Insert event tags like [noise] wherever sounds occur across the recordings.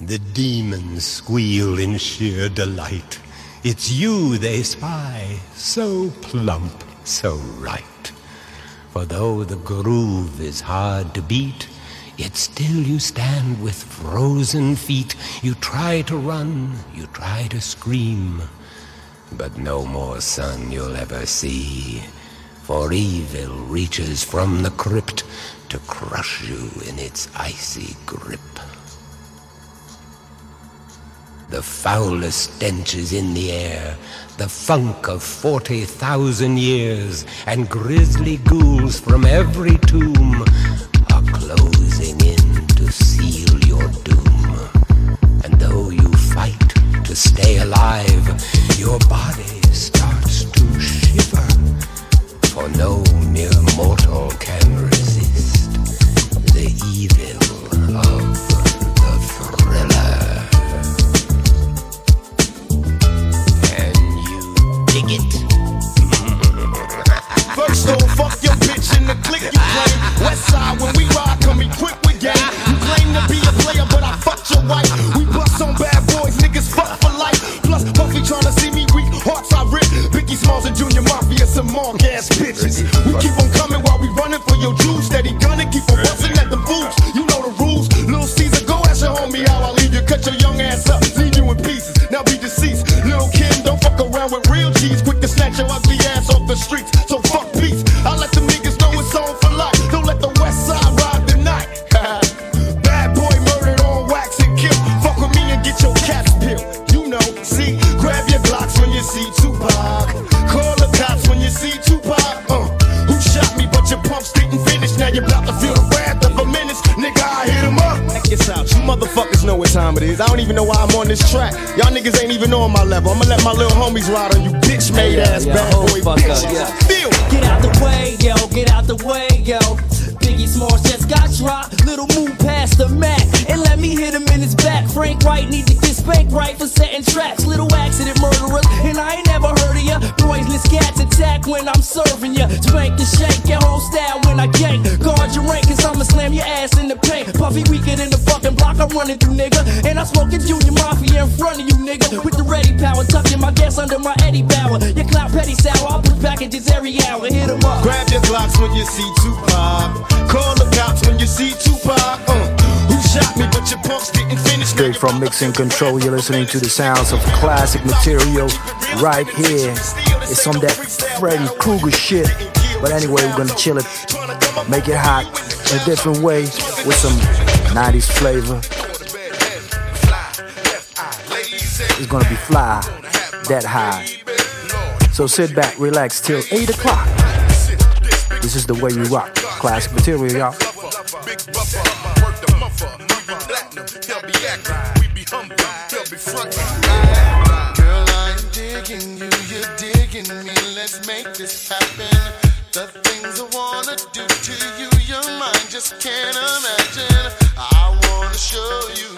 The demons squeal in sheer delight. It's you they spy, so plump, so right. For though the groove is hard to beat, yet still you stand with frozen feet. You try to run, you try to scream, but no more sun you'll ever see. For evil reaches from the crypt to crush you in its icy grip. The foulest stench is in the air, the funk of 40,000 years, and grisly ghouls from every tomb are closing in to seal your doom. And though you fight to stay alive, your body starts to shiver, for no know what time it is. I don't even know why I'm on this track. Y'all niggas ain't even on my level. I'ma let my little homies ride on you bitch made ass yeah, bad hold boy fuck up, bitches. yeah. Feel Get out the way, yo, get out the way, yo. Biggie Smalls just got dropped. Little move past the Mac and let me hit him in his back. Frank White need to get spanked right for setting traps. Little accident murderers, and I ain't never heard of ya. Poisonous cats attack when I'm serving ya. Spank and shake your whole style when I gank. Guard your rank, running through, nigga. And I'm smoking Junior Mafia in front of you, nigga. With the ready power, tucking my gas under my Eddie Bauer. Your clout petty sour, I'll push packages every hour. Hit 'em up. Grab your Glocks when you see Tupac. Call the cops when you see Tupac. Uh, who shot me? But your pumps didn't finish. Straight from Mixing Control, you're listening to the sounds of classic material right here. It's some that Freddy Krueger shit. But anyway, we're gonna chill it, make it hot in a different way with some 90s flavor. It's gonna be fly, that high. So sit back, relax till 8 o'clock. This is the way we rock. Classic material, y'all. Girl, I'm digging you, you're digging me. Let's make this happen. The things I wanna do to you, your mind just can't imagine. I wanna show you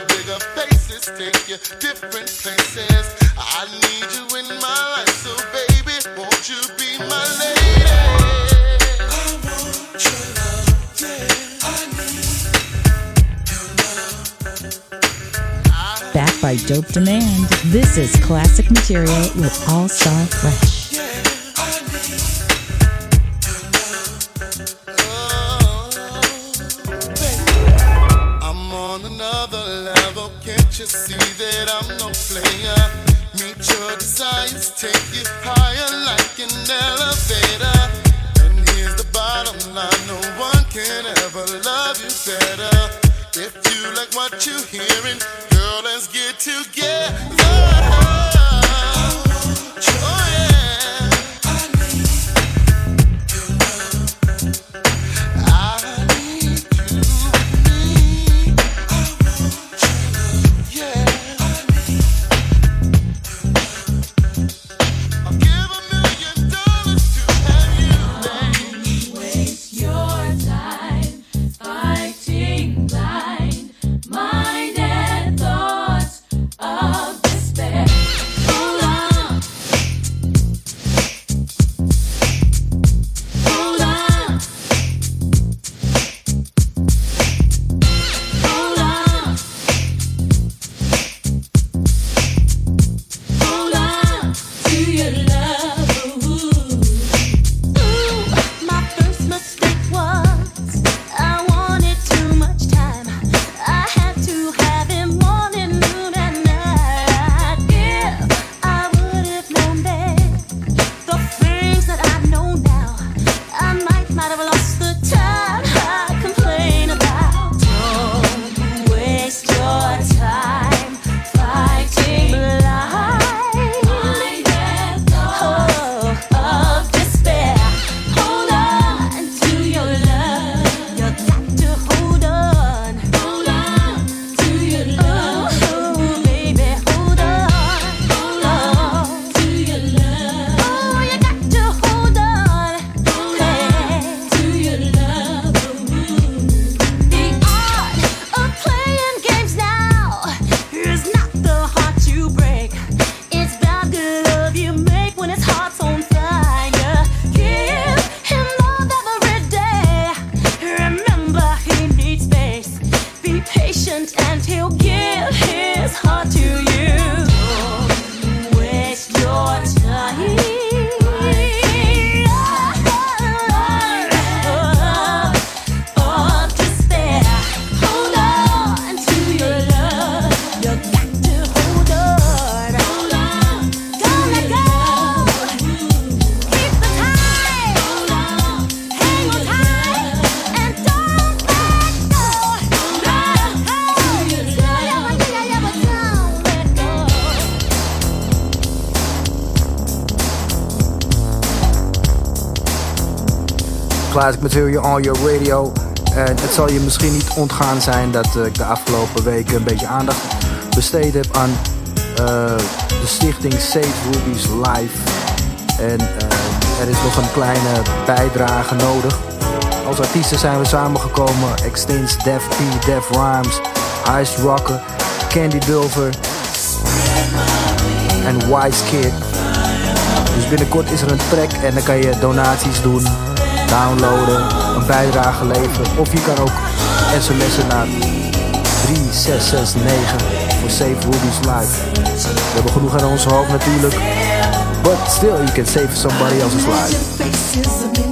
faces, take you different places. I need you in my life, so baby, won't you be my lady? I want your love, yeah. I need Backed by Dope Demand, this is classic material with All Star Fresh. On your radio. En het zal je misschien niet ontgaan zijn dat ik de afgelopen weken een beetje aandacht besteed heb aan uh, de stichting Save Rubies Live. En uh, er is nog een kleine bijdrage nodig. Als artiesten zijn we samengekomen. Extins, Def P, Def Rhymes, Ice Rocker, Candy Dulver en Wise Kid. Dus binnenkort is er een track en dan kan je donaties doen downloaden, een bijdrage leveren. Of je kan ook sms'en naar 3669 voor Save Ruby's Life. We hebben genoeg aan ons hoofd natuurlijk. But still, you can save somebody else's life.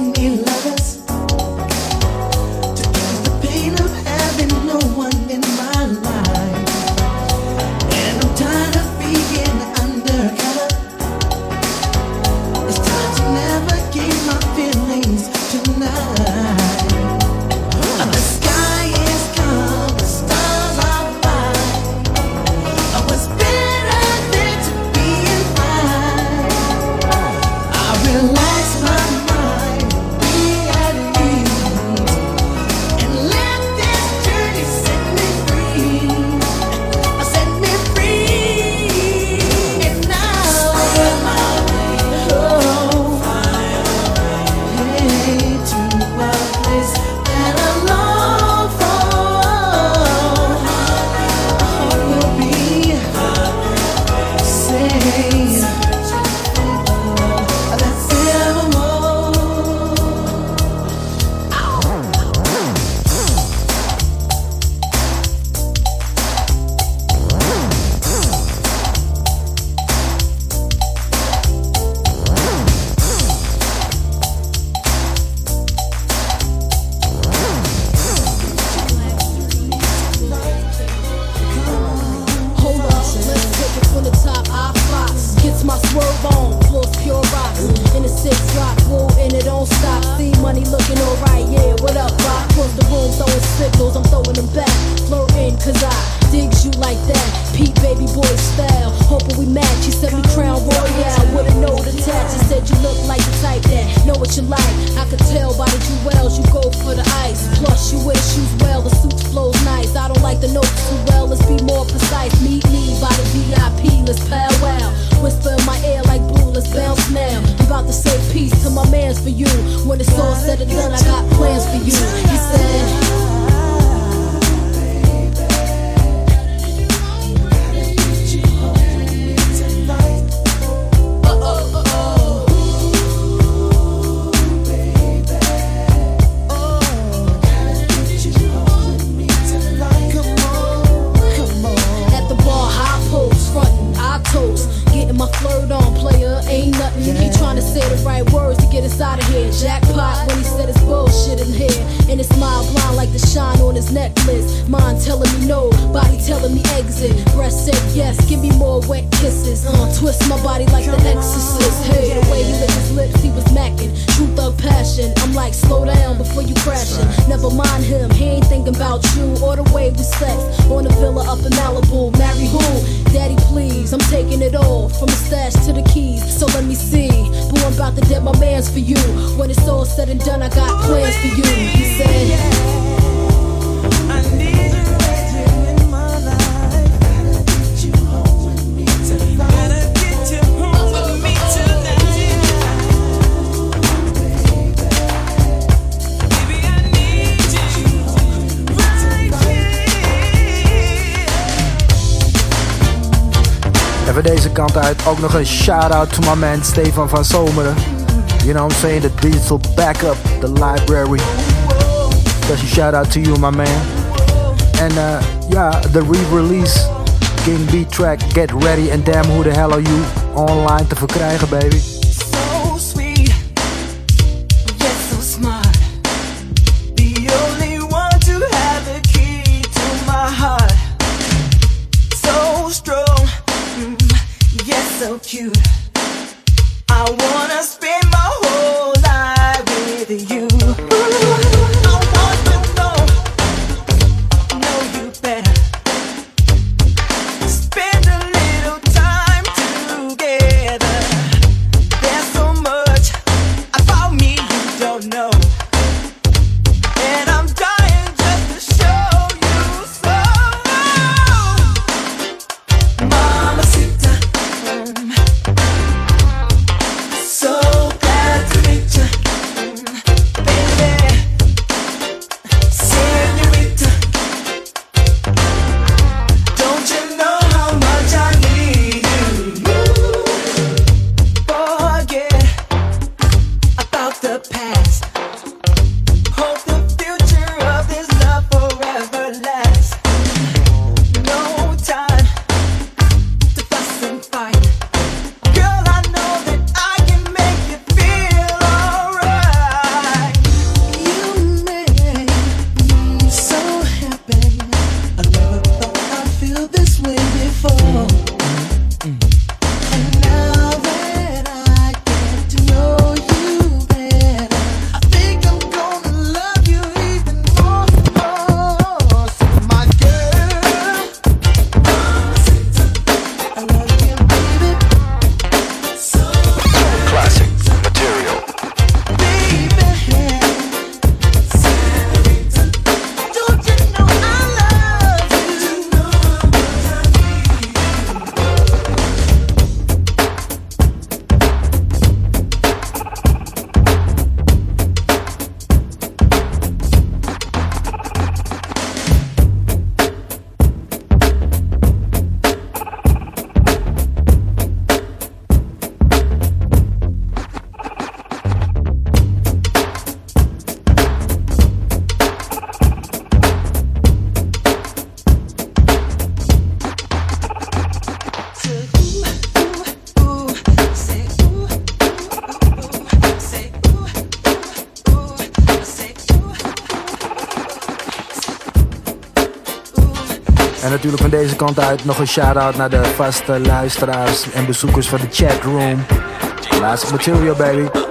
it all from the stash to the keys. So let me see. Boo, I'm about to dead my man's for you. When it's all said and done, I got plans for you. He said. deze kant uit ook nog een shout-out to my man Stefan van Zomeren. You know what I'm saying? The digital backup, the library. Special shout-out to you, my man. En ja, uh, yeah, the re-release King B-track Get Ready and Damn Who The Hell Are You online te verkrijgen, baby. kant uit nog een shout-out naar de vaste luisteraars en bezoekers van de chatroom. Laatste material, baby.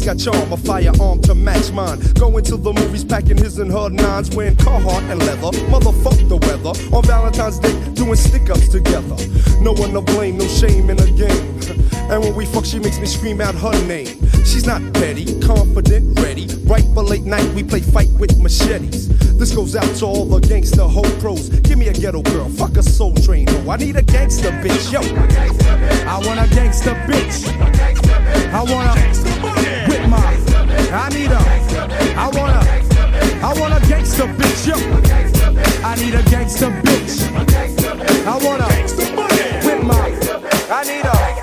She's got charm, a firearm to match mine. Going to the movies, packing his and her nines, wearing Carhartt and leather. Motherfuck the weather. On Valentine's Day, doing stick ups together. No one to blame, no shame in the game. [laughs] And when we fuck, she makes me scream out her name. She's not petty, confident, ready. Right for late night, we play fight with machetes. This goes out to all the gangster hoe pros. Give me a ghetto girl, fuck a soul train. Oh, I need a gangster bitch, yo. I want a gangster bitch. I want a. I need a. I wanna, I want a gangster bitch, yo. I need a gangster bitch. I want a with my. I need a.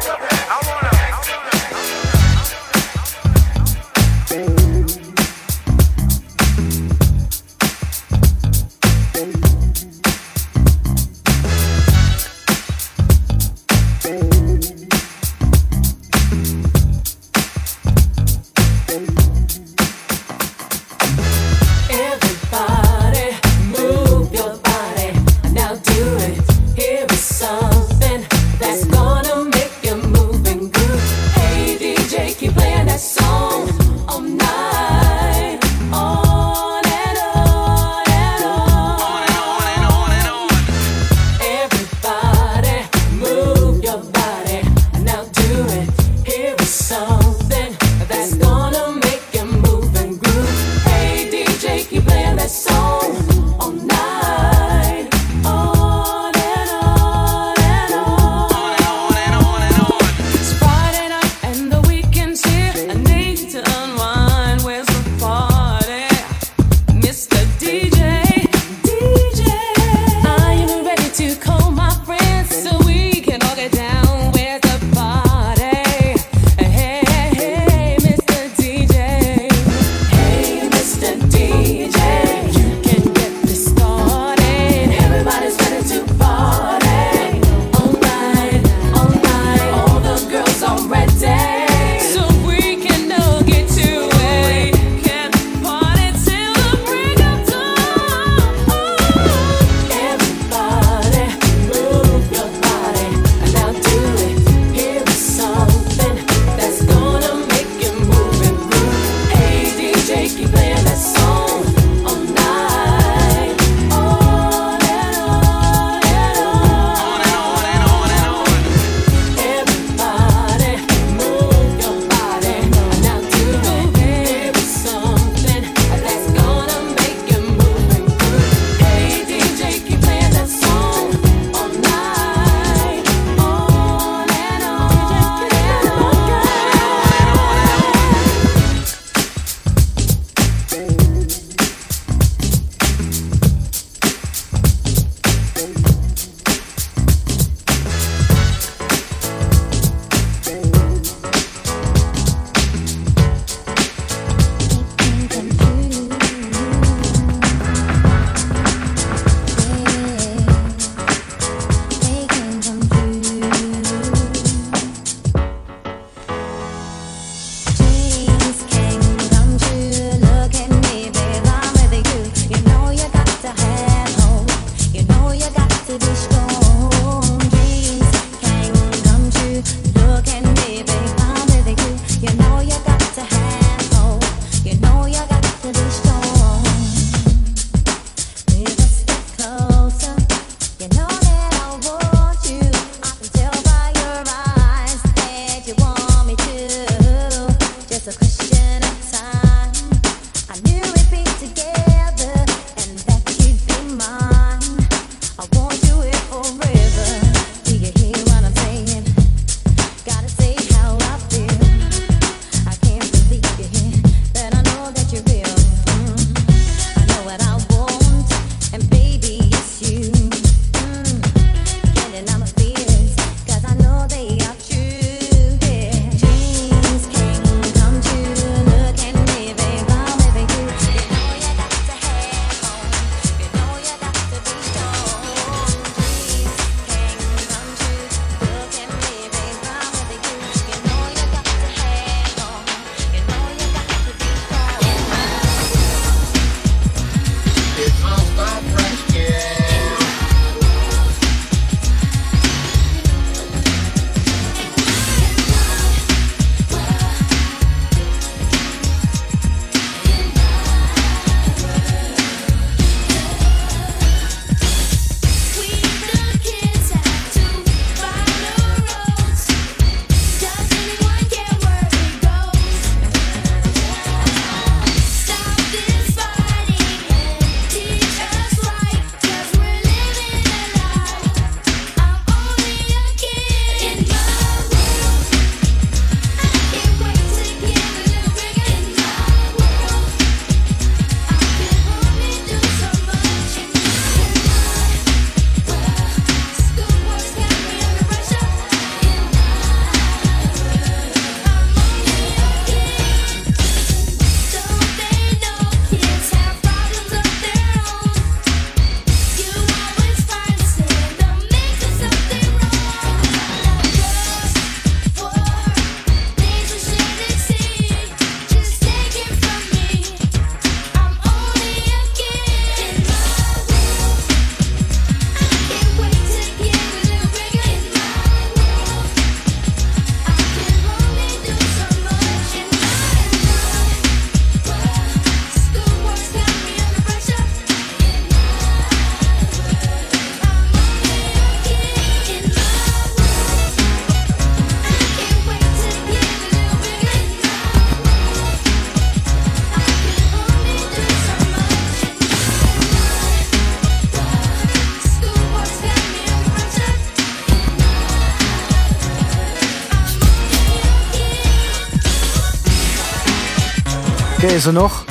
Je ze nog?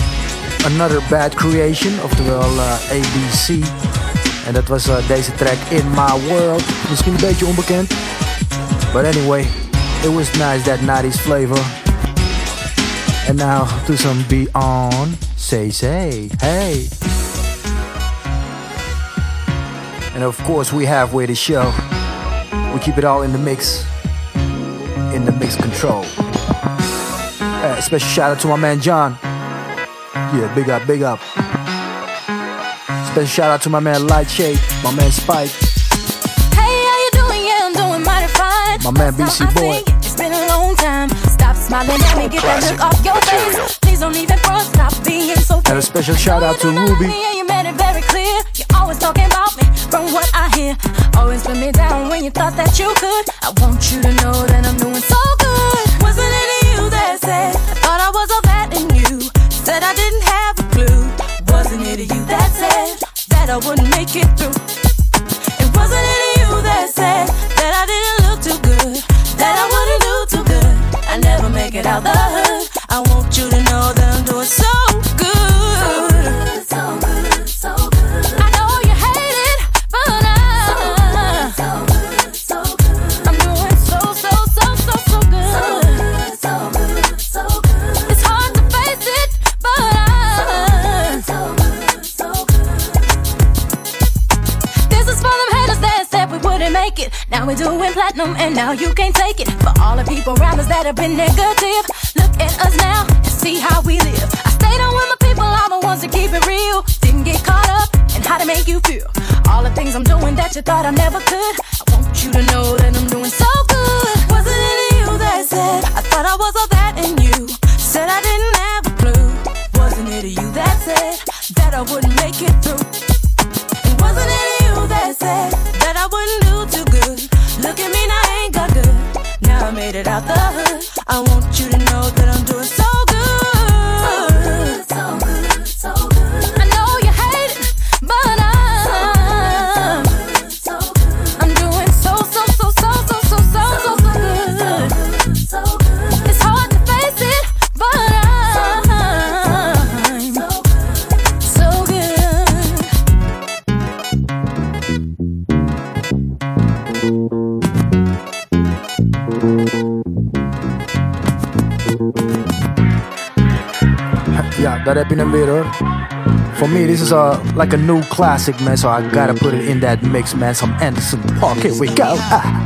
Another Bad Creation, oftewel uh, ABC. En dat was uh, deze track In My World. Misschien een beetje onbekend. But anyway, it was nice that 90s flavor. And now to some Beyond. Say, say, hey. And of course, we have halfway the show. We keep it all in the mix. In the mix control. Uh, special shout out to my man John. Yeah, big up, big up. Special shout out to my man Lightshade, my man Spike, Hey, how you doing? Yeah, I'm doing mighty fine. my man BC Boy. see you, It's been a long time. Stop smiling at me, get that Classic look off your face. Please don't even front, stop being so And a special shout out to you Ruby. love me and you made it very clear. You're always talking about me, from what I hear. Always put me down when you thought that you could. I want you to know that I'm doing so good. Wasn't it you that said I thought I was all that I didn't have a clue. Wasn't it you that said that I wouldn't make it through? It wasn't it you that said that I didn't look too good, that I wouldn't do too good. I never make it out the hood. I want you to know that I'm doing so and now you can't take it. For all the people around us that have been negative, look at us now and see how we live. I stayed on with my people, all the ones that keep it real. Didn't get caught up in how to make you feel. All the things I'm doing that you thought I never could. I want you to know that I'm doing so good. Wasn't it you that said I thought I was all out the hood. I want you to know that I'm doing so Je hem weer hoor. For me, this is a, like a new classic, man. So I gotta put it in that mix, man. Some Anderson .Paak. Here we go. Ah.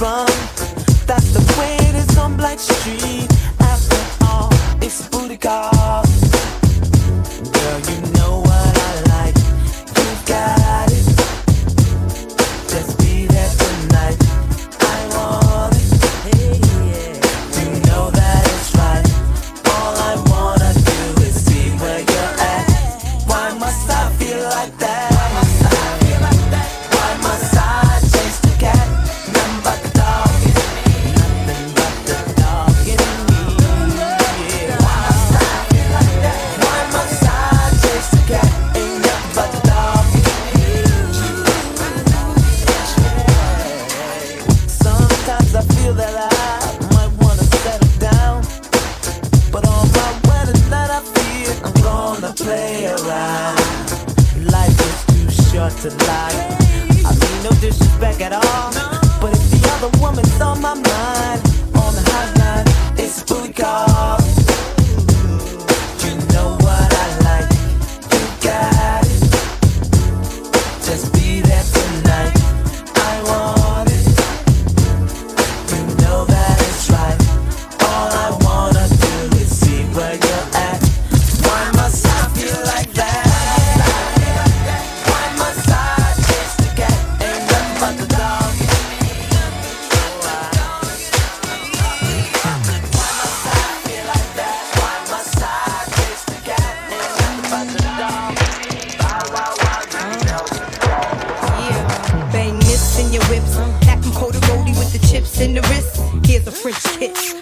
run. That's the way it is on Blackstreet. After all, it's booty call. it.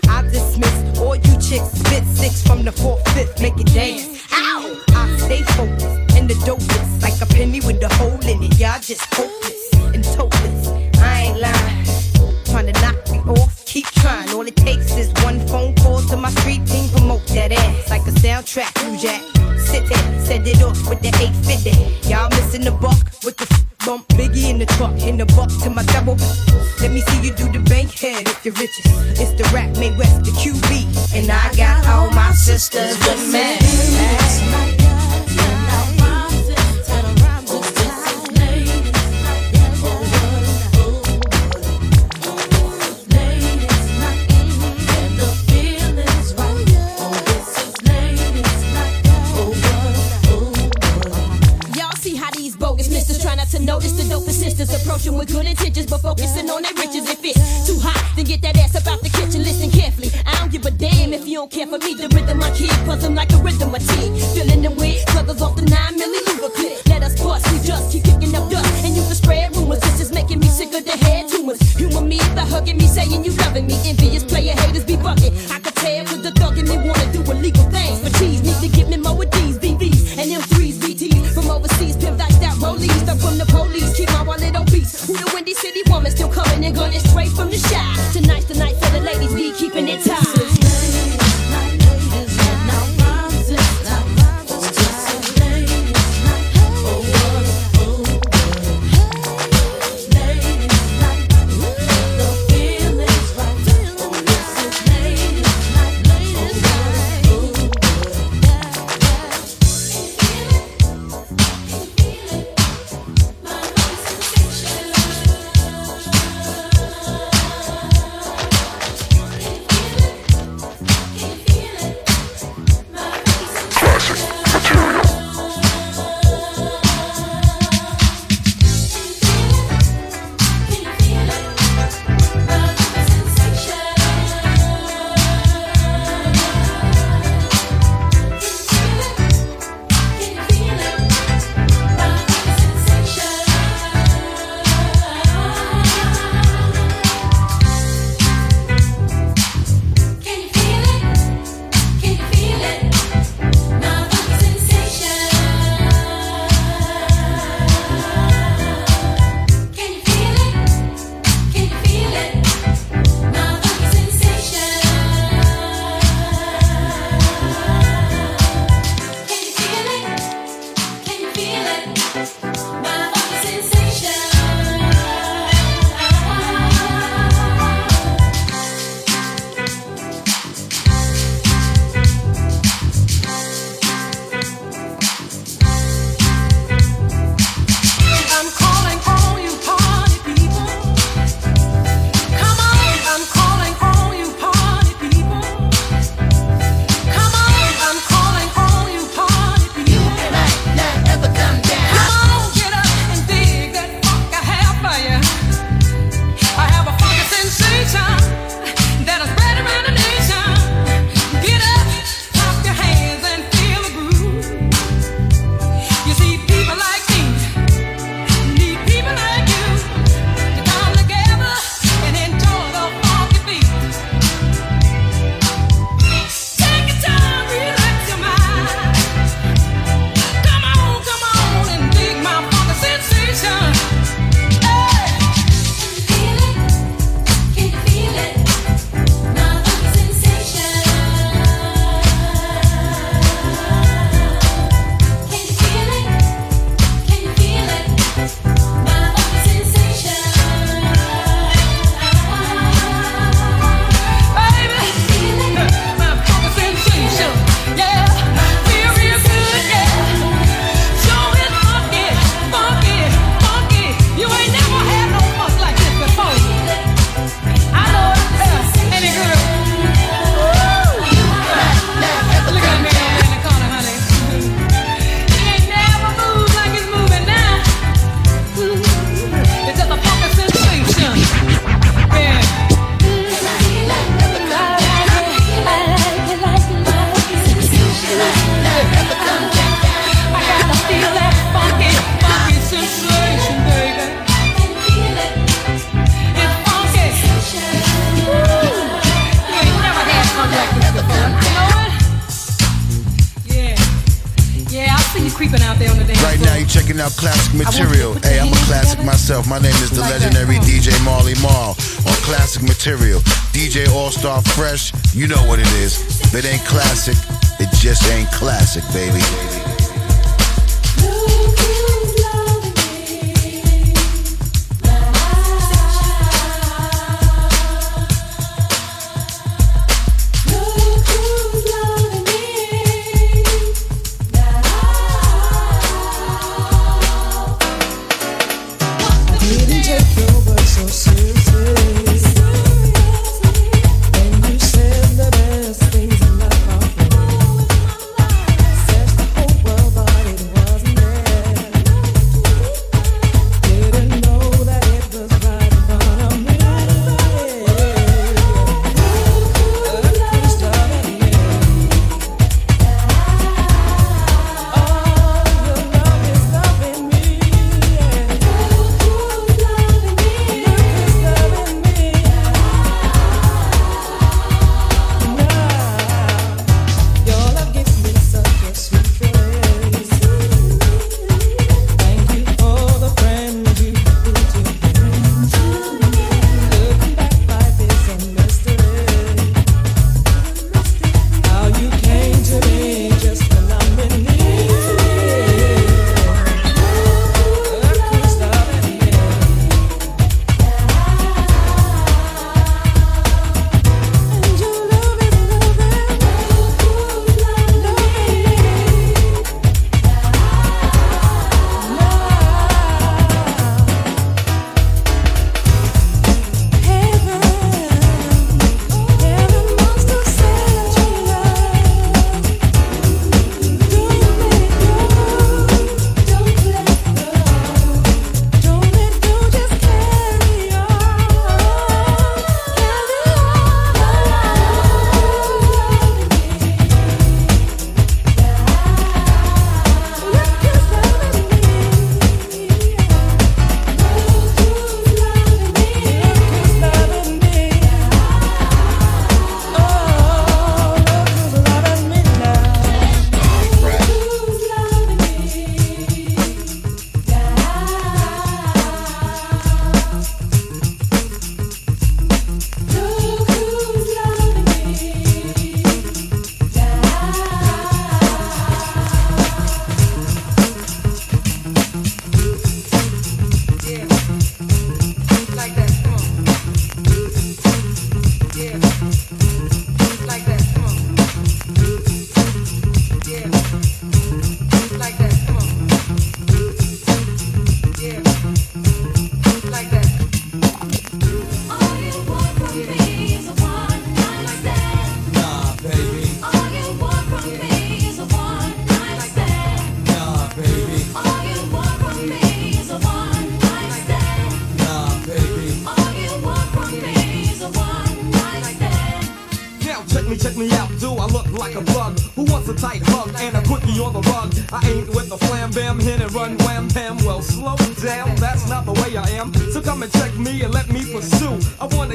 Classic material. DJ All Star Fresh, you know what it is. If it ain't classic, it just ain't classic, baby.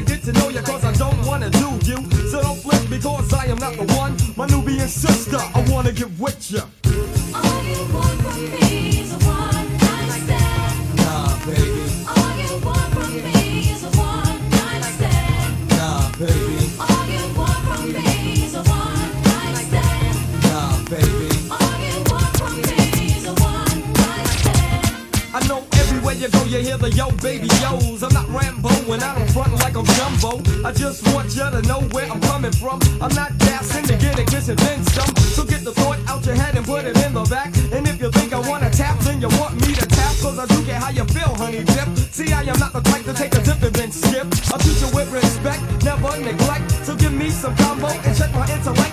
Wanna get to know you cause I don't wanna do you. So don't flip because I am not the one. My Nubian sister, I wanna get with ya. The yo baby yo's. I'm not Rambo and I don't front like I'm Jumbo. I just want you to know where I'm coming from. I'm not gassing to get it, kiss it, then some. So get the thought out your head and put it in the back. And if you think I wanna tap, then you want me to tap. Cause I do get how you feel, honey dip. See, I am not the type to take a dip and then skip. I'll treat you with respect, never neglect. So give me some combo and check my intellect.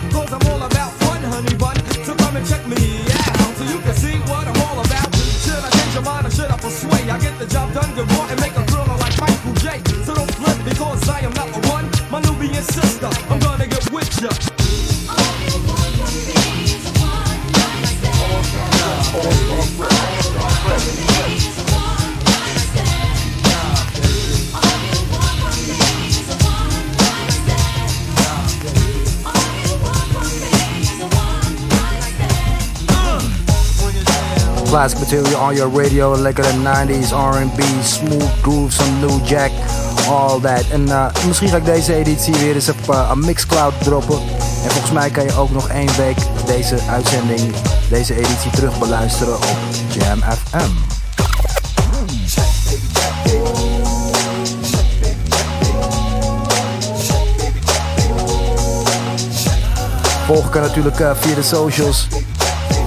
done good want and make a thriller like Michael J. So don't flip because I am not the one. My Nubian sister, I'm gonna get with ya. All you want from me is one night stand. Classic material on your radio. Lekkere 90s, R&B, smooth groove, some new jack, all that. En eh, misschien ga ik deze editie weer eens op uh, een Mixcloud droppen. En volgens mij kan je ook nog één week deze uitzending, deze editie terug beluisteren op Jam FM. Volg kan natuurlijk uh, via de socials.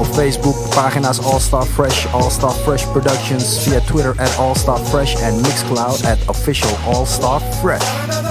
Op Facebook pagina's All Star Fresh, All Star Fresh Productions. Via Twitter at All Star Fresh en Mixcloud at Official All Star Fresh.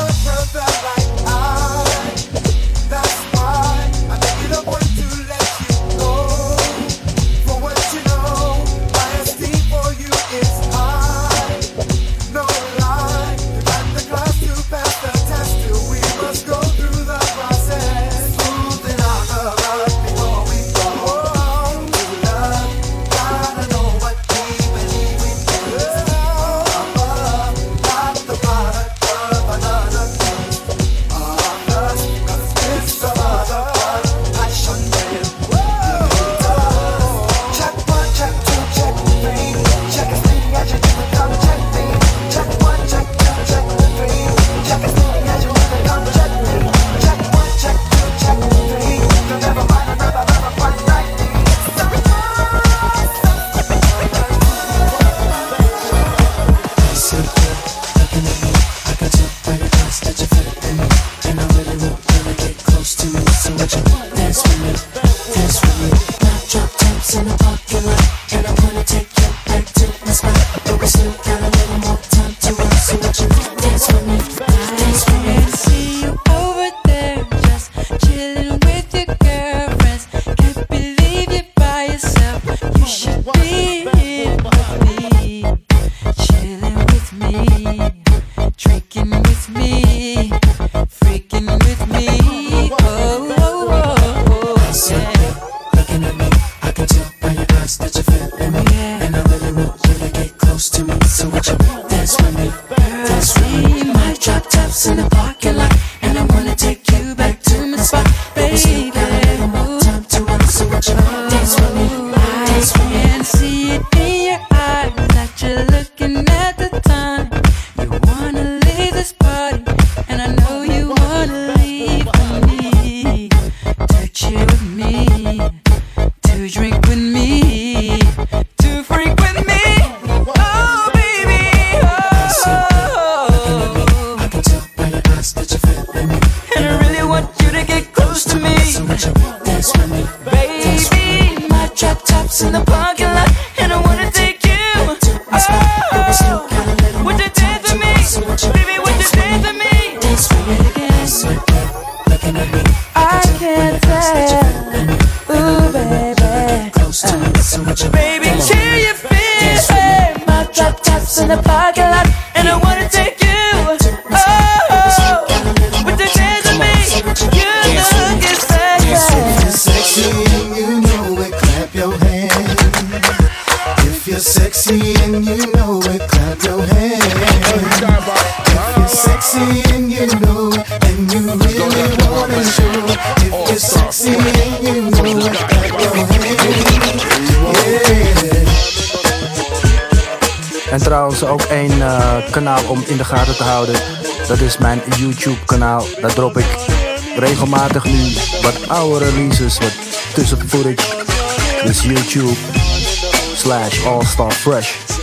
Dat is mijn YouTube kanaal. Daar drop ik regelmatig nu wat oude releases, wat tussen footage. Dus YouTube slash All Star Fresh.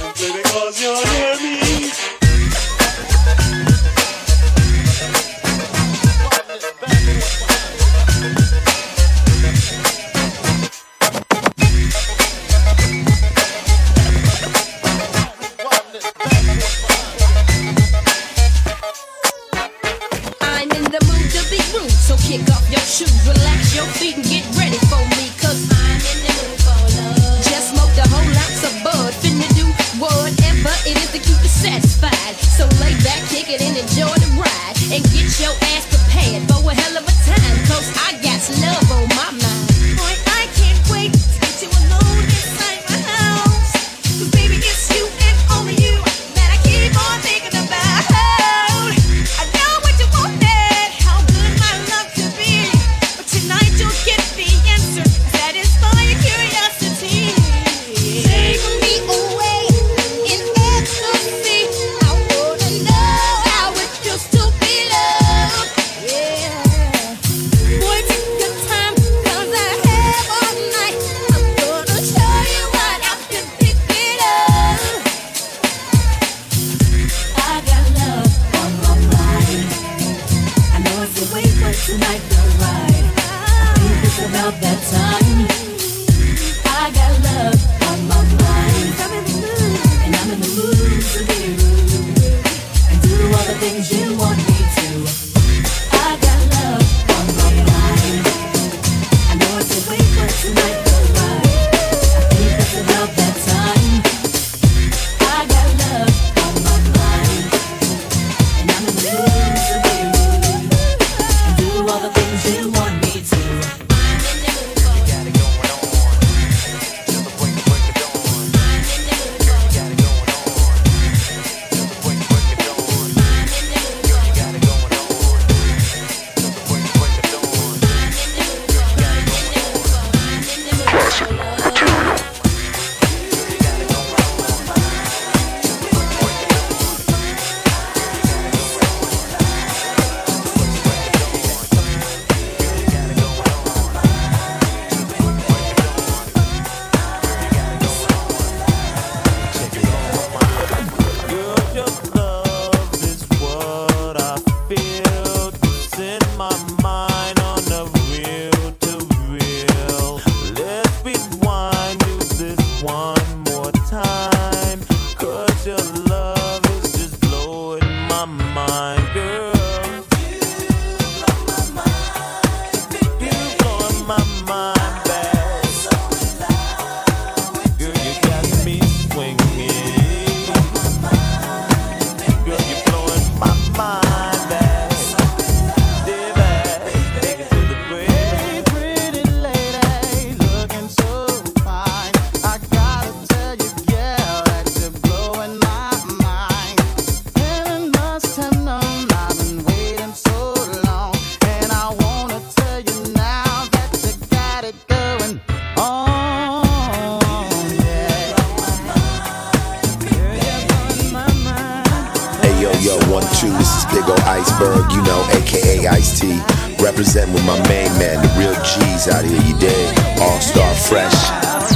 You know, aka Ice T. Representing with my main man, the real G's out here, you dig? All star fresh.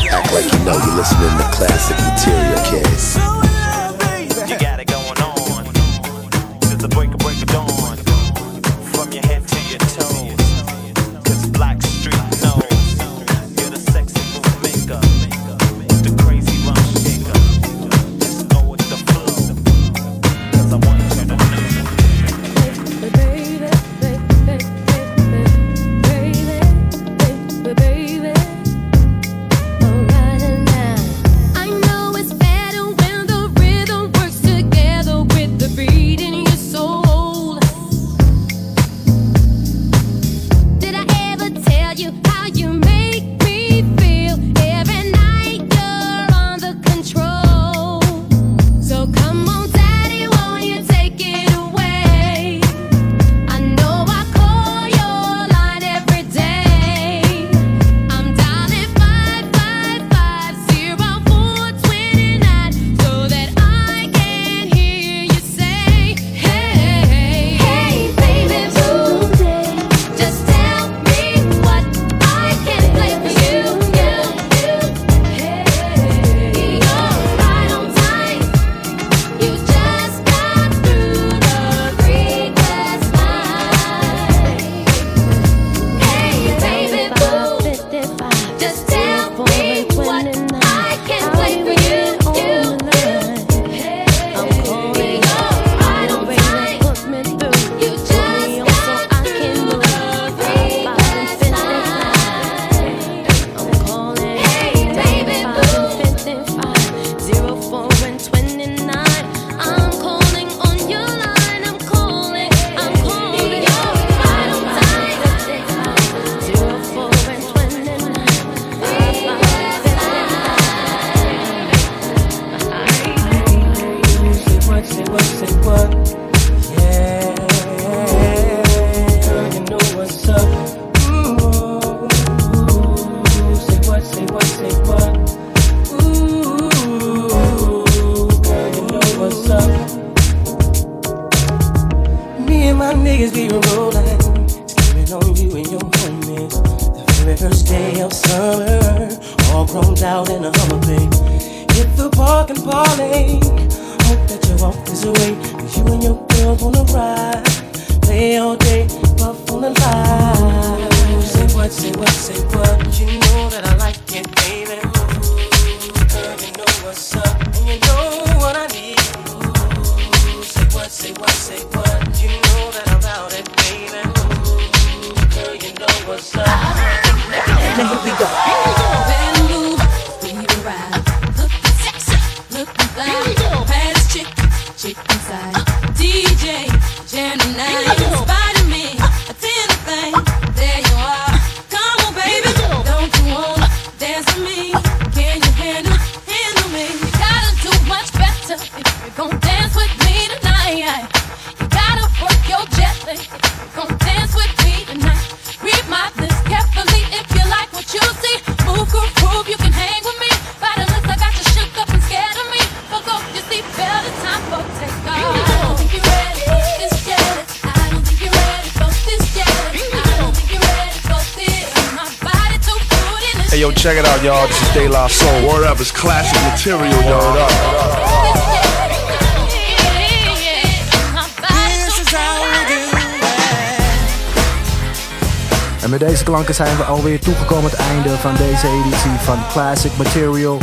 Act like you know you're listening to classic material, kids. De La Soul. Word up, it's classic material, y'all. Word up. En met deze klanken zijn we alweer toegekomen aan het einde van deze editie van Classic Material.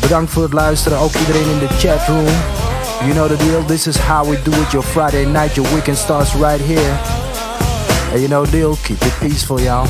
Bedankt voor het luisteren, ook iedereen in de chatroom. You know the deal, this is how we do it. Your Friday night, your weekend starts right here. And you know the deal, keep it peaceful, y'all.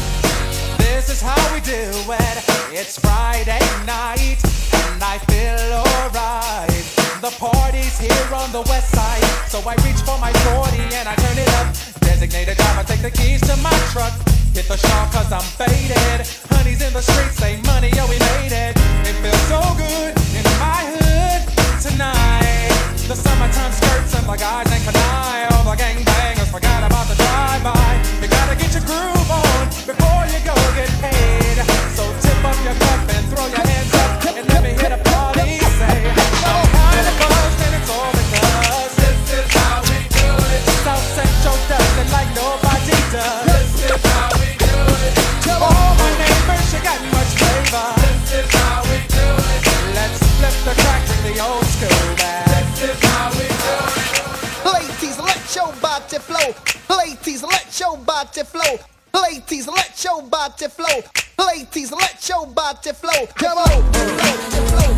This is how we do it. It's Friday night, and I feel alright. The party's here on the west side, so I reach for my 40 and I turn it up. Designated driver, take the keys to my truck. Hit the shop cause I'm faded. Honey's in the streets, say money, yo, we made it. It feels so good in my hood tonight. The summertime skirts and the guys ain't canine. All the gangbangers forgot about the drive-by. You gotta get your groove on before you go get paid. So tip up your cup and throw your hands up and let me hear the party say, I'm kinda and it's all because this is how we do it. South Central does it like nobody does. This is how we do it. All my neighbors, you got much flavor. This is how we do it. Let's flip the crack to the old school. This is how we do it. Ladies, let your body flow. Ladies, let your body flow. Ladies, let your body flow. Ladies, let your body flow. Let your body flow.